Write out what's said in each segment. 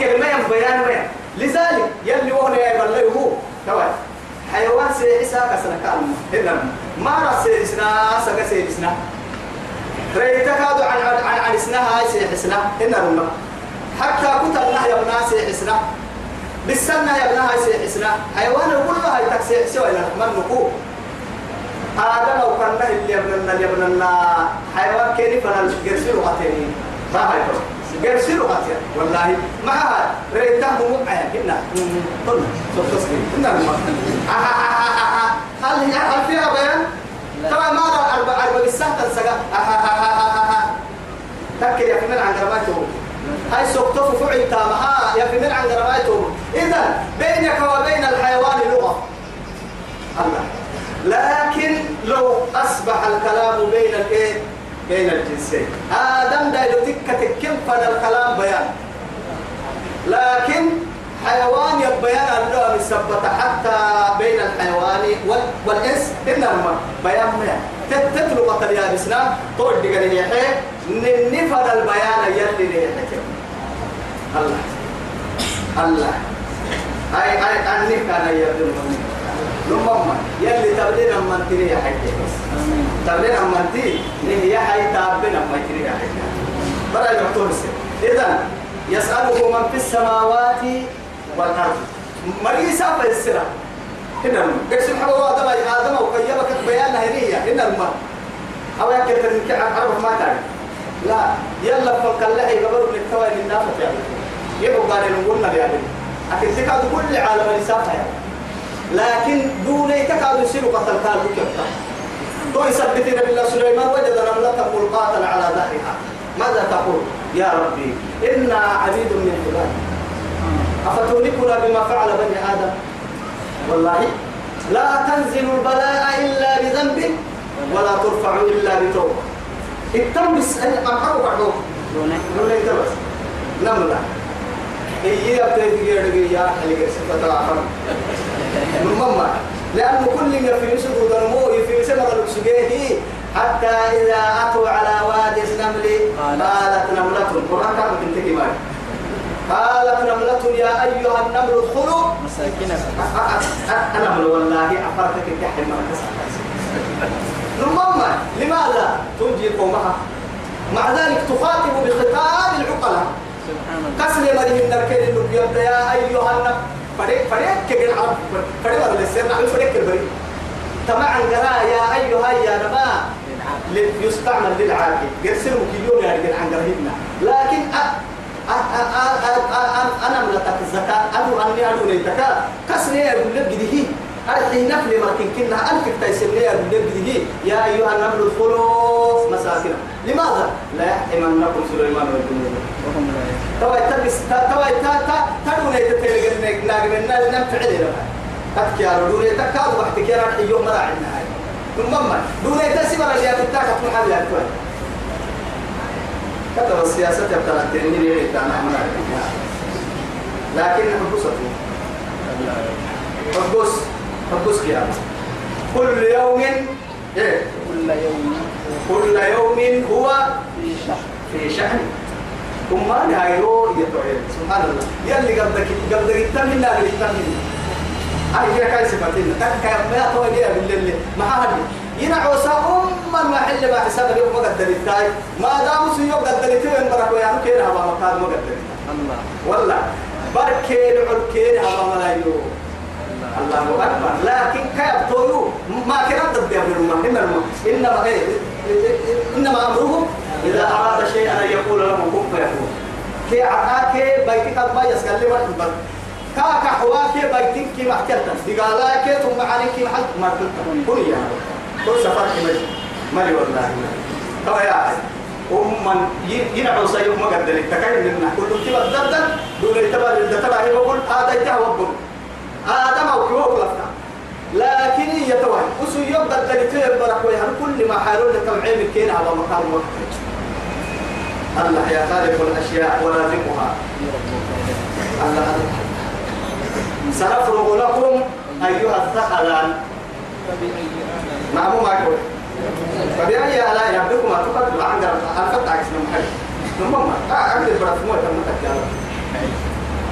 كلمة بيان بيان لذلك يلي وهنا يا بلي هو توي حيوان سيحسا كسنا كلمة هنا ما رأس سيحسنا سجى سيحسنا ريتك هذا عن عن عن, عن اسنها هاي سيحسنا هنا رمى. حتى كنت الله يا ابنها سيحسنا بالسنة يا ابنها هاي سيحسنا حيوان له هاي تكسي سوى إلى من نقول؟ هذا لو كان اللي يبننا اللي يبننا حيوان كيني فانا جرسي لغتين ما هاي جرسي لغتين والله معها ريته مقعد هنا قلنا سوف هنا هل هي هل فيها بيان؟ طبعا ما أربع أربع السنة تنسجا تكر يا فمن عن رماته هاي سوكتوف فعل تامها يا فمن عن رماته إذا بينك وبين الحيوان لغة. الله. لكن لو أصبح الكلام بين الإيه؟ بين الجنسين. آدم دا يتك تكم فن الكلام بيان. لكن حيوان يبيان اللغة مثبتة حتى بين الحيوان وال... والإنس. إنما بيان ما تتلو قتل يا بسنا. تقول دي قال يحيى نفر البيان يلي ليحيى الله. الله. أي أي أني كان يبدو نمما يلي تبدين من تري يا حي تبدين من تري نه يا حي تابين من تري يا حي برا يعطون إذا يسأله من في السماوات والأرض. مريسا فيسرا هنا قال سبحانه الله آدم آدم وقيمك بيان هنية. هنا الماء أو يكتر تنك عرف ما تعرف. لا. يلا فالكلاحي قبل من التوى للنافة يعني يبقى قال نقولنا يعني أكيد تكاد كل عالم لسافة يعني لكن دون يتكاد يصير قتل كان بكرة. تو يثبت بالله سليمان وجد نملة ملقاة على ظهرها ماذا تقول؟ يا ربي إنا عبيد من فلان. أفتهلكنا بما فعل بني آدم؟ والله لا تنزل البلاء إلا بذنب ولا ترفع إلا بتوبة. التم بس أمحروا بعضهم. دون يتبس نملة. هي بتيجي يا حلقة ستة آخر نمما لأنه كل في يسد ودرمو في سمر الأكسجيه حتى إذا أتوا على وادي النمل قالت نملة القرآن كان بنتكي ماي قالت نملة يا أيها النمل ادخلوا مساكنكم نمل والله أفرتك تحت مركز نمما لماذا تنجي قومها مع ذلك تخاطب بخطاب العقلاء كسر مريم نركين النبي يا أيها النمل فريق فريق كبير عرب فريق ولا لسه نعمل فريق كبير. تمام قراء يا أيها يا نما يستعمل للعاقل. يرسل كيلون يعني عن قرهنا لكن أنا ملتك الزكاة. أدو أني أدو نيتك. كسني يقول لك جديه أرحي نفلي مركن كنا. ألف تيسني يقول لك جديه يا أيها النمل ادخلوا. مساكن لماذا؟ لا يحرمنكم سليمان والجنود وهم لا تبس توا تا تا تدو نيتك تلقى ناقمنا نمفعل لك تكي على دوني تكاد وقت كي راح يوم راعينا هاي. ثم ما دوني تسمع اللي أتتاك محل يا توي كتب السياسة يبتلى التنين اللي يتعنا لكن حبسته حبس حبس كيام كل يوم إيه؟ كل يوم. كل يوم هو في شأن. ثم نهايرو يتوعد سبحان الله. يلي قبلك قبلك التمنى للتمنى هاي كده كاي سبتين تك ما تو جاي بالليل ما حد ينعو ساهم ما حل ما حساب اليوم ما قدر التاي ما دام سيو قدر التاي بركو يا كده هبا مكان ما قدر الله. والله. بركين عركين هبا ملايو الله أكبر. لكن كيف تويو ما كان ضد يا ابن إنما انما إيه انما امره اذا اراد شيئا ان يقول له كن فيكون كي عقاك بيتك ما يسكلم البر كاك حواك بيتك كي محكلتا دقالاك ثم عليك محل مركلتا كل يا كل سفر ملي ملي والله كما يا أمم ينعو سيوم ما قدر التكاين لنا كل تبا الدردن دون يتبع الدتبع يقول هذا يتهوى آدم أو كيوك لفتا لكن يتوه وسو يبقى الدليل برك ويها كل ما حالون لتوعيم الكين على مكان وقت. الله يا خالق الأشياء ورازقها. الله سنفرغ لكم أيها الثقلان. آلاء معمو ما يقول فبأي آلاء ربكما تقدم؟ عند الفتح عكس من محل ثم ما أقدر برفموه تم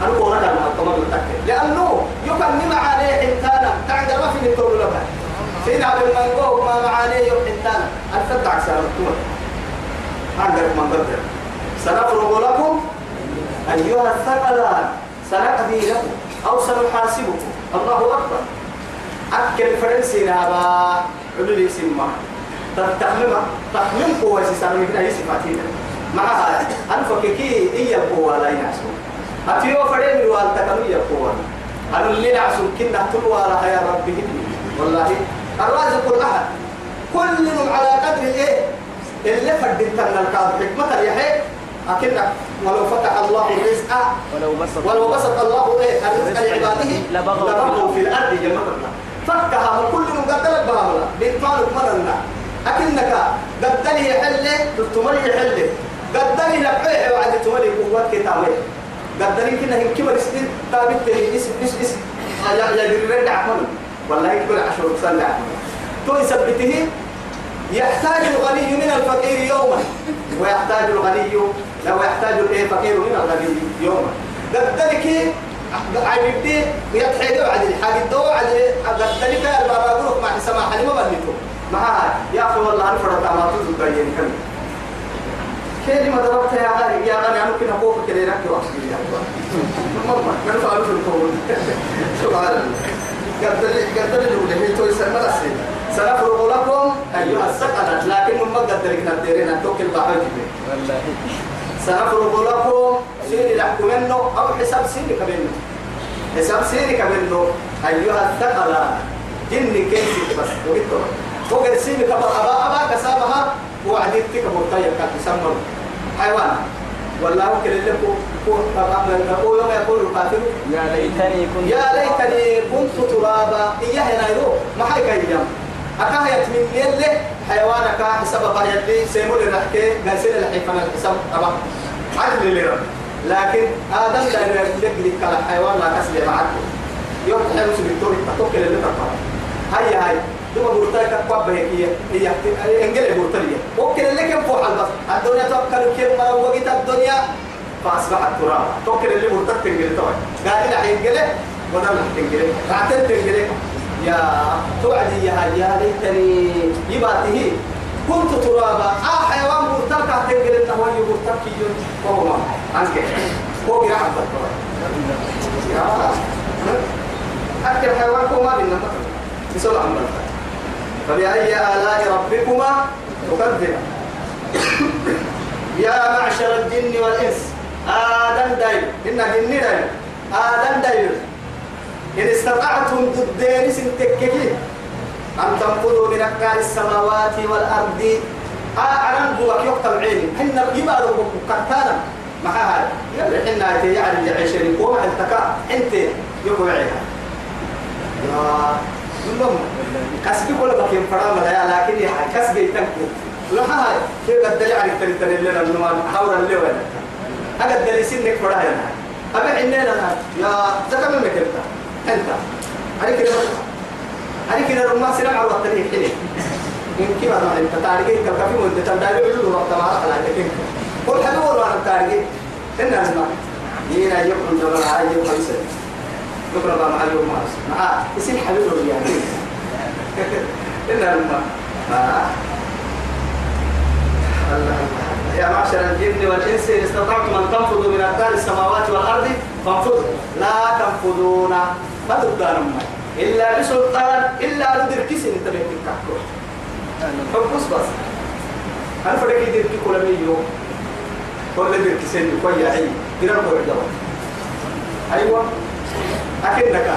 أنا ورد المحكمة بالتكة لأنه يكلم عليه حنتانا. تعد ما في نتول لها سيد عبد المنقوه ما معانيه يوم حنتانا. الفتع سألتوه عندك ما قدر سنفرغ لكم أيها الثقلان. سنقضي لكم أو سنحاسبكم. الله أكبر. أكل فرنسي نابا لي سما تخمم. تخمم قوة سيسامي من أي صفاتين معها. أنفككي إيا القوة لا ينعسون أتيو فرين الوالتكنو إيا القوة أنا اللي نعسون كنا تلوى لها يا ربي. والله الرازق الأحد. كل على قدر الإيه اللي فردتنا الكاد حكمة يحيى أكنك ولو فتح الله الرزق ولو بسط ولو بسط الله إيه؟ الرزق لعباده لبغوا في الأرض جمعنا فكها من كل من قدرك بهامنا بإطفال مرنا. أكنك قدري يحل تمري يحل قدري نبعيه وعد تمري قوات كتابه. قدري كنا هم كبر سنين تابت اسم اسم اسم يا يا جرير عمل والله كبر عشر سنة تو يثبته يحتاج الغني من الفقير يوما. ويحتاج الغني لو يحتاج الإيه؟ فقير من الغني يوما. قدرك عبدي يتحيد عدل. حاجة دو عدل. قدرك البابا مع سماح لما بنيتو معها يا أخي والله أنا فرط ما تزود بين كلمة ضربتها يا غالي يا غالي أنا كنا فوق كده يركب واحد يا ماما كانوا فعلوا في الكون سبحان الله. قدر قدر له هي تو يسمى السيد سنفرغ لكم أيها الثقلات لكن ما قدرك نديرين توكل بحاجه والله. سنفرغ لكم. سيري لحكم منه أو حساب سيري كمنه حساب سيري كمنه أيها الثقلان جن كيف بس وقلت وقد سيري كبر أبا أبا كسابها وعديت كبر طيب كان حيوان. والله كل اللي هو هو يوم يقول القاتل. يا ليتني كنت يا ليتني كنت ترابا. إياه نايرو ما حي كيام أكاه يتمنى له حيوانك حسب قرية لي سيمول الرحكي قاسين الحيفان الحساب. أبا عدل اللي رب. لكن آدم لا يريد لك الحيوان لا كسب معك يوم تحيو سبيتوري تتوكل اللي تقرأ هيا هاي دوما بورتاي كقواب هي هي انجل بورتالية وكل اللي كم فوق البس. الدنيا توكل كم مرة وقت الدنيا؟ فأصبحت تراب. توكل اللي بورتاك تنجل توي. قال لها ينجله وده اللي تنجله رعتين تنجله يا توعدي يا يا ليتني يباته كنت ترابا. آه حيوان بورتاك تنجل إنه هو بورتاك يجون. وهو ما عنك هو الضبط يا أكل حيوان كما بينا بسول عمل فبأي آلاء ربكما تكذبان. يا معشر الجن والإنس آدم داير. إن جن داير. آدم داير. إن استطعتم تدين سنتككي أن تنفذوا من أقطار السماوات والأرض؟ أعلم هو يقطع عيني حنا يبقى كتانا مع هذا؟ يلا حنا يعني عشرين ومع التكا أنت يقوى عينها كلهم كسبي كل بكين فرام لا لكن يا كسبي تنكو. لو هاي كيف قد يعني تري تري لنا النوان حول اللي وين؟ أنا دلي سنك فرا هنا. أبي عندنا يا زكام منك أنت أنت. أنا كده أنا كده رما سلام على اللي حلي يمكن أنا أنت؟ تاريخي كم في مدة تداري علو وقت ما على كده كل حلو ولا أنا تاريخي إن أنا ينا يكون جبل عايز نقرا مع معلوم مع مع يصير حبيب يعني إن الماء يا معشر الجن والإنس إن استطعتم أن تنفذوا من أقدار السماوات والأرض فانفذوا. لا تنفذون. ما تقدرون إلا بسلطان إلا ندير كيسين انت بيت الكحكو فبص بس. أنا فرق يدير كي كل ميو كل دير كيسين يكوي يعي دير الكوي أيوة. أكنك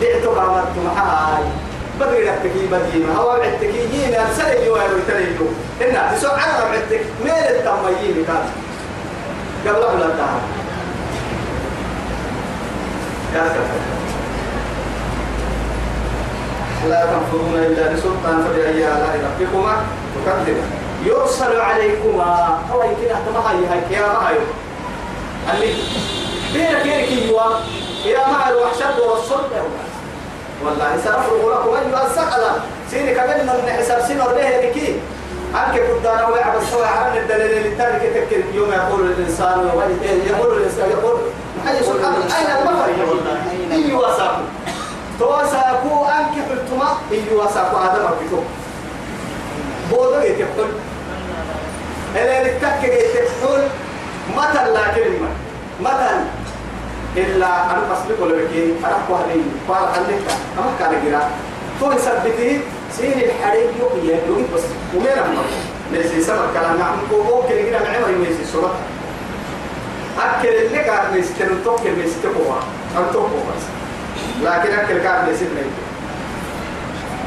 دعتو قامت معاي. بدري ربتكي بدينا أو عدتكي يينا سلي يو يو تليو إن تسوع على عدتك ميل التميين كان. قبل قبل الدهر. لا تنفذون إلا بسلطان فبأي آلاء ربكما تكذبان. يرسل عليكما. هو يمكن أحتمها هي يا معي اللي بينك بينك يوا يا ما الوحشة والصلب. والله سأفرغ لكم أيها السقلة. سيني كملنا من حساب سنة ليه لكي. أنك كنت أنا ولعب السوى عن الدليل التالي كتك يوم يقول الإنسان يقول الإنسان يقول أي سؤال أين المفر أي وساق. توساقوا أنك حلتما أي وساقوا آدم أبكتو بوضو يتقل إلى التكي يتقل مثل لا كلمة؟ مثل إلا أسبق ولا بكين أنا قهري قال عليك. أما كان جرا. تو يثبته. سين الحريق يوم يوم بس. ومين أمر؟ ليس سبب كلام نعم. هو كل جرا. معه يميز الصورة أكل اللي قاعد يستلم توكل يستقوا أو توكل بس. لكن أكل قاعد يستلم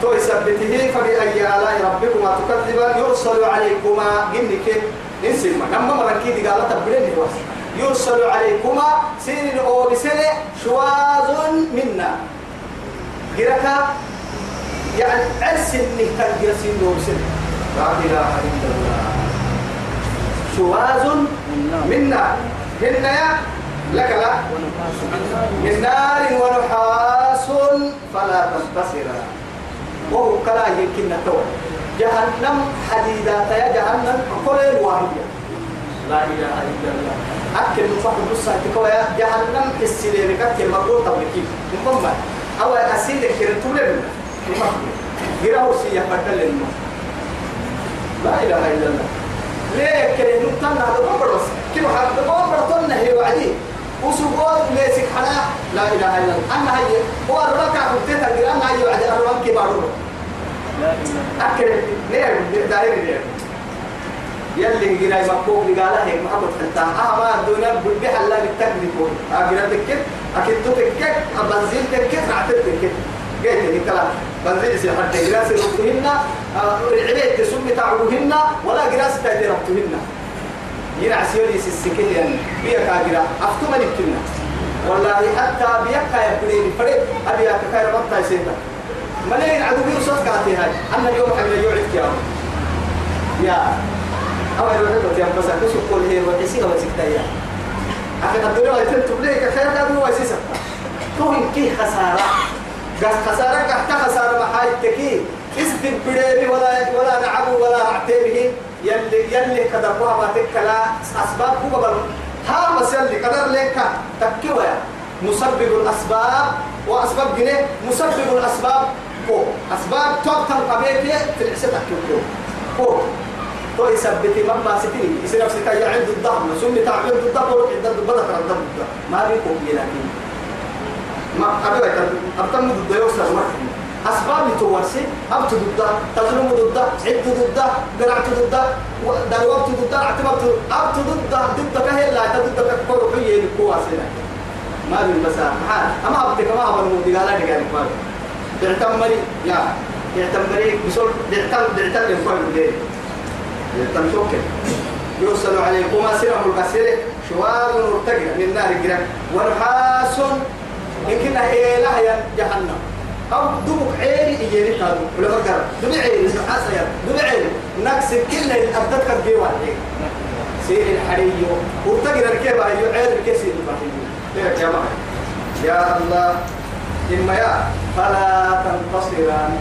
تو يثبته. فبأي آلاء ربكما تكذبان. يرسل عليكما. جنك انسلما لما مركي دي قالت تبرين يرسل عليكما سين أو بسنة شواظ منا. جركا يعني عرس النهتر جرسين بسنة لا إله إلا الله. شواظ منا. منا يا؟ لك لا. من نار ونحاس فلا تنتصرا وهو كلا يمكن تو. جهنم حديدات يا جهنم كل واحدة لا إله إلا الله. أكل مصاحب نص تكوى جهنم السليم كتير مقول تبلكي. مقوم أو أسيد كرتول لنا غيره سيا بدل لنا لا إله إلا الله. ليه كره نتنا هذا بقرص كيلو حد بقرصنا هي وعدي. وسبوات ليسك حنا. لا إله إلا الله. أنا هي هو الركع كنت تقول أنا هي وعدي أروان كبارو لا إله أكل ليه؟ داير ليه؟ يلي جينا يمكوك لقالا هيك محمد حتى ها ما الدنيا بدي حلا بالتكذب كون أجرا تكت أكيد تكت بنزين تكت رعتت تكت. جيت هيك كلام. بنزين يصير حتى جراس ربطهن العبيد تسمي تعبوهن ولا جراس تأتي ربطهن ينا عسيولي السكين يعني. بيا كاجرا أفتو من الكلمة والله حتى بيكا يبني فريق أبي أكاير ربطا يسيطا ملايين عدو بيوصف كاتي هاي. أنا اليوم حمل يوعد يا يا. أو أنا بحب يا بس أكو سكول هي وحسيها وسكتايا أخي الدنيا يتم تبليك خير كانوا ويسيسا توين كي خسارة. قاس خسارة كحتا خسارة محاي تكي. استن بديبي ولا ولا نعبو ولا نعتبه يلي يلي كدروا ما تكلا. أسباب هو بل ها بس يلي قدر لك تكيوا مسبب الأسباب. وأسباب جنيه. مسبب الأسباب. هو أسباب توقع قبيلة في الحساب تكيوا هو تو يثبت من ما ستني يصير نفسك يا عند الضغط ثم تعمل ضد الضغط وعند الضغط الضغط ما بيكون لكن ما أبدا أبتم ضد يوصل مرة أسباب تورسي أبت ضد تظلم ضد عد ضد قرعت ضد دلوقت ضد اعتبرت أبت ضد ضد كهل لا ضد كفر حي القوة ما بين بس أما أبتك ما هو المودي قال لك يعني ما تعتمري يا تعتمري بسول تعتم تعتم يفعل تنتوكل يرسل عليكما سرهم البصير شوار مرتقع من نار الجرم ونحاس يمكن إيه لها جهنم. أو دمك عيني إيجيني كادو ولا بقرة دمي عيني نحاس يا. دمي عيني. نكس كل أبدتك الجوال سير الحري مرتقع الكيبة يعير الكسير البحري يا جماعة. يا الله. إما يا. فلا تنتصران.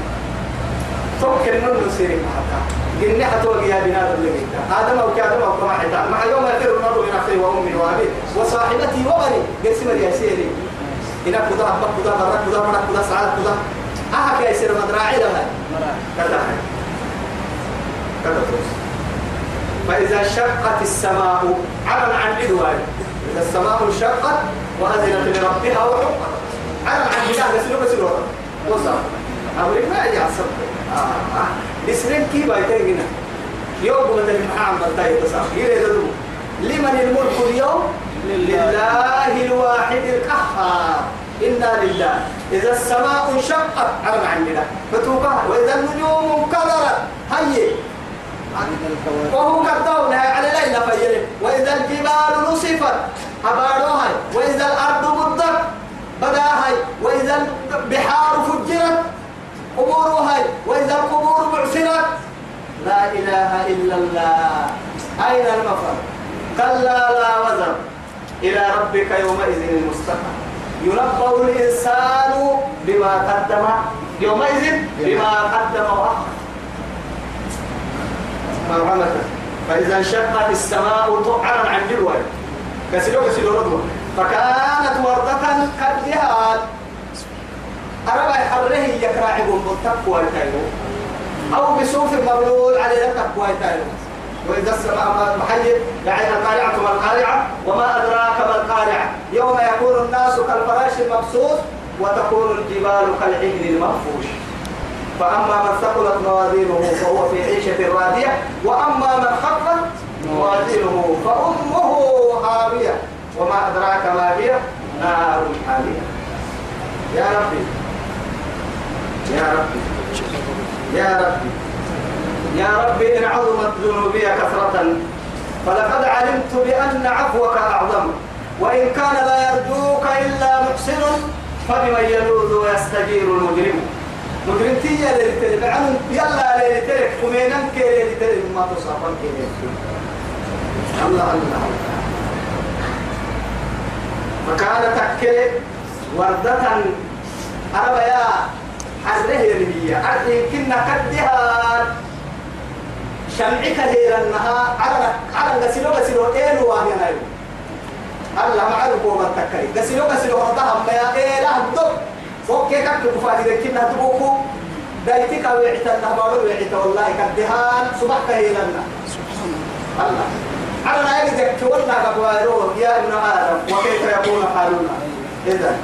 فكر من نسيرك حتى قلنا حتى يا بنات اللي آدم أو كآدم أو كما حتى مع يوم يفر المرء من أخيه وأمه وأبيه وصاحبتي وبني. قسم يا سيري إنا كذا أبا كذا برا كذا برا كذا سعاد كذا. أها كي يصير مدراعي لها. كذا. كذا فإذا شقت السماء عمل عن عدوان إذا السماء انشقت وأذنت لربها وحقت. عمل عن بلاد سلوك سلوك وصل. أمريكا يجي عصب. آه آه. لسنين كي بايتين هنا. يوم مثل محام بلتاي تصاب يريد لمن الملك اليوم؟ لله الواحد القهار. إنا لله. إذا السماء انشقت عرم عننا فتوقع وإذا النجوم انكدرت. هي وهو قدرنا على ليلة فيلم وإذا الجبال نصفت. أباروها وإذا الأرض مدت. بداها وإذا البحار فجرت. قبورها وإذا القبور بعثرت لا إله إلا الله. أين المفر؟ كلا لا وزر. إلى ربك يومئذ المستقر. ينبأ الإنسان بما قدم يومئذ بما قدم وأخر. فإذا انشقت السماء طعرا عن جلوة. كسلو كسلو ردوة فكانت وردة كالدهان. أربع حره يكراعبون بالتقوى الكايرو أو بصوف مبلول عليه التقوى الكايرو وإذا السماء محيط يعني القارعة ما القارعة وما أدراك ما القارعة. المبسوط وتكون الجبال كالعهن المنفوش. فأما من ثقلت موازينه فهو في عيشة راضية وأما من خفت موازينه فأمه هاوية وما أدراك ما هي؟ نار حامية. يا ربي. يا ربي. يا ربي. يا ربي إن عظمت ذنوبي كثرة فلقد علمت بأن عفوك أعظم. وإن كان لا يرجوك إلا محسن فبمن يلوذ ويستجير المجرم. مجرم تيجي للتلك عن يلا للتلك ومينا كي للتلك ما تصافن كي الله الله. فكان تكي وردة. أربا يا حره هي أرحي كنا كدها شمعك هيرا النها على على غسلو غسلو إيه وهي نايو. الله ما عرف هو التكري غسلو غسلو هذا ما يا إيه لا دب فوق كيف كفاية لكن هتبوكو دايتك ويعتا نهبارو ويعتا والله كدهان صبحك هيرا سبحان الله. على ما يجد تولنا كبوارو يا ابن آدم. وكيف يكون حالنا إذا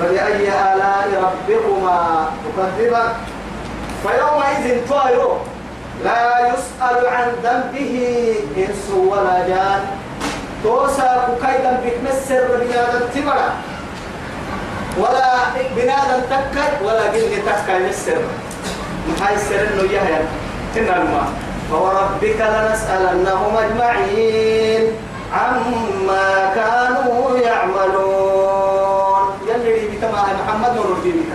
فبأي آلاء ربكما تكذبان؟ فيومئذ طائر لا يسأل عن ذنبه إنس ولا جان. توسى كيدا بتمسر بنادم تبرا ولا بنادم تكر ولا جن تكر يسر. محاي السر إنه يهيا. الماء فوربك لنسألنهم أجمعين عما كانوا يعملون. نور بك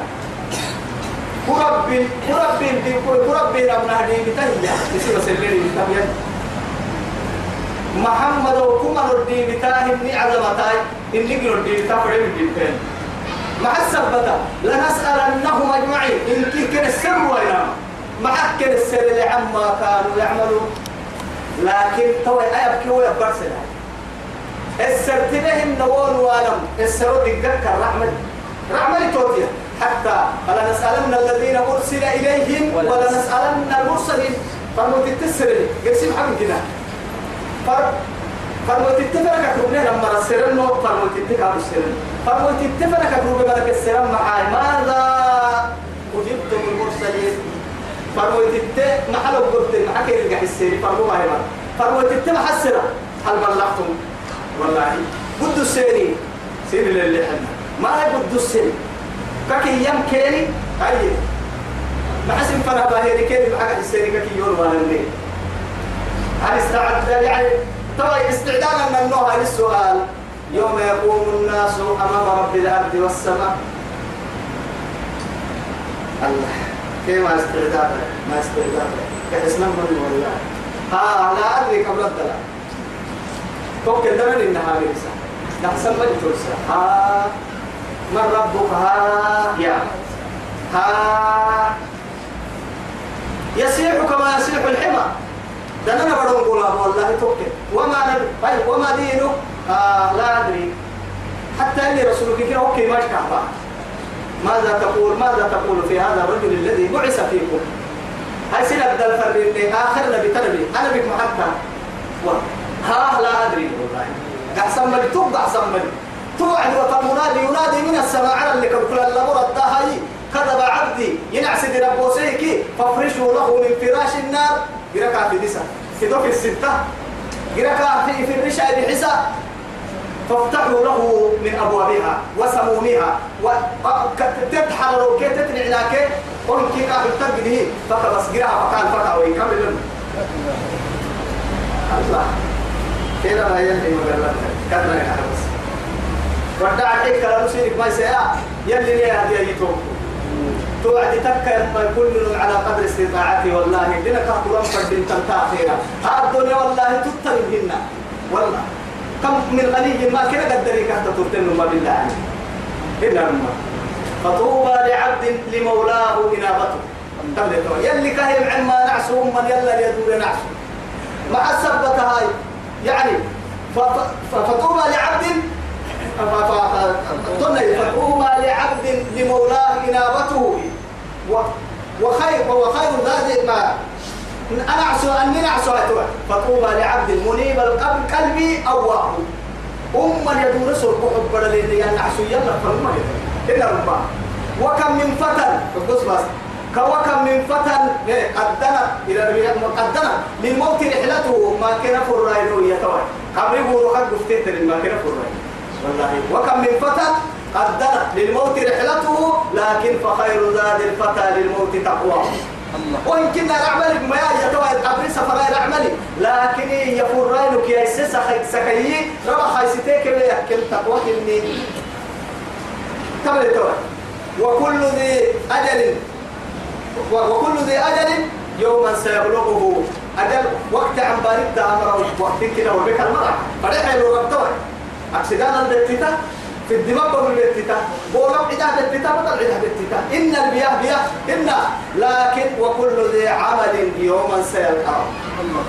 كرب كرب كرب ربنا دي بتهيا يصير سلري بتهيا محمد وكما نور دي بتاهي عظمتاي إني نور دي بتاهي بتاهي مع السبتة لنسألنهم أجمعين إن كان السر وينام معك السر لعما كانوا يعملون لكن توي أيبكي ويبرسلها السرتنه النوون وانم السرود الذكر رحمة رحمة توتيا حتى فلا نسألن الذين أرسل إليهم ولا نسألن المرسلين فرموت التسرني قسم حمد كده فر فرموت التفرق كروبنا لما رسلن نو فرموت التكاب السرن فرموت التفرق كروب ملك السرن معاي ماذا أجبتم المرسلين فرموت الت محل قلت معك يرجع السيري فرمو ما هي فرموت الت محسرة هل بلغتم والله بد السيري سير اللي حنا ما هي بد السيري كاكي يم كيني هاي ما حسن فنا باهي كيني معك السيري كاكي يوم ما هل استعد يعني؟ طبعا استعدادا من النوع للسؤال يوم يقوم الناس أمام رب الأرض والسماء. الله كيف ما استعداد ما استعداد كاسمه من والله ها لا أدري قبل الدلال توكل دمن إنها مرسا نحسن جتورسا ها. من ربك؟ ها يا ها. يسيح كما يسيح الحمى. دنا بدون قولا والله توكل. وما نبي طيب وما دينه آه لا أدري. حتى اللي رسولك كده أوكي ما يشكح ماذا تقول ماذا تقول في هذا الرجل الذي بعث فيكم؟ هاي سنة بدل فرد آخر نبي تنبي. أنا بك محتى ها لا أدري والله. قحسن ملي توب قحسن ملي توعد وتمنادي ينادي من السماء على اللي كل الأمر الدهي كذب عبدي ينعس دي ربوسيكي فافرشوا له من فراش النار. قرأك في دسا في دوك الستة. قرأك في في الرشا بحسا فافتحوا له من أبوابها وسمومها وتتحرروا كي تتنعناك قل كي كافر تقده فكبس قرأها فكان فكا ويكمل الله. كده ما يلي مقرر كذا يا بس ودع عليك كلام سيرك ما يسيا يلي لي هذه يتوب توعد تكر ما كل على قدر استطاعتي والله. لنا كهرام فرد تنتاخيرا الدنيا والله تترهن والله. كم من غني ما كنا قدري كهت ترتن ما بالله. إلا ما فطوبى لعبد لمولاه إنابته. يلي كهيم عما نعسو من يلا يدور نعسو. مع السبة هاي. يعني فطوبى لعبد فطوبى لعبد لمولاه إنابته وخير وخير ذات ما أنا عسو أني نعسو فطوبى لعبد منيب القلب قلبي أواه أم يدور سوق حب بدل يعني نعسو يلا فما إلا ربما وكم من فتن بص بس كوكم من فتن قدنا إلى قدنا للموت رحلته ما كان فرائنه يتوى قبل يقولوا قد ما كان فرائنه والله وكم من فتى قدرت للموت رحلته لكن فخير زاد الفتى للموت تقوى. وإن كنا نعمل ما يتوى أبري سفراء نعمل لكن يفور رأينك يا إسسا سكي ربا خيستيك اللي يحكي تقوى كني. كم يتوى وكل ذي أجل وكل ذي أجل يوما سيبلغه. أجل وقت عن بارد أمر وقت كده وبك المرأة. فريح لو ربطوه أكسدان البتتا في الدماغ بقول البتتا بولم عدا البتتا بطل عدا البتتا إن البياه بياه إن. لكن وكل ذي عمل يوما سيلقى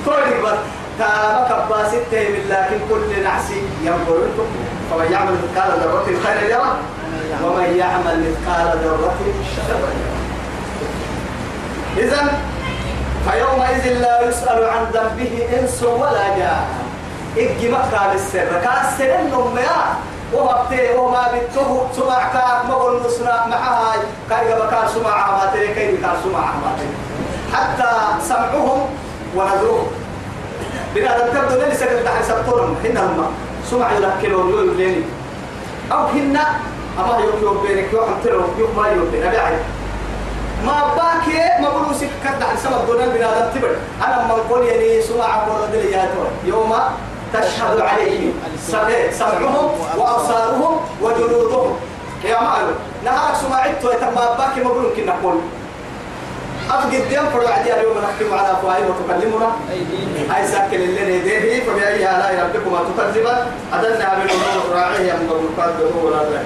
طيب بس تابك باسته من لكن كل نعسي ينظر فمن يعمل مثقال ذرة خيرا يرى ومن يعمل مثقال ذرة شرا إذا فيومئذ لا يسأل عن ذنبه إنس ولا جان إجي مكة بالسر. كاسر النوم يا وهبتي وما بتوه سمع كاك ما قول نصنا معها كاي بكار سمع ما تري كاي بكار سمع ما تري حتى سمعهم ونظرهم بنا تبدو لي سكت تحت سبتهم هنا هم. سمع يلكلون يقول لي أو هنا أما يوم بينك يوم تلو يوم ما يوم بين أبي ما باكي ما بقولوا سك كده عن سبب دون البنادم أنا ما أقول يعني سمع أقول دليل يوم تشهد عليهم. سمعهم وأبصارهم وجلودهم. يا معلم نهارك سمعت ويتما باكي مبروك نقول أفقد ديم فرع عدي اليوم نحكم على أفواههم وتكلمنا. هاي ساكن اللي نديه فبأي آلاء ربكما تكذبا أدلنا من النور راعيه من قبل قادر ولا الله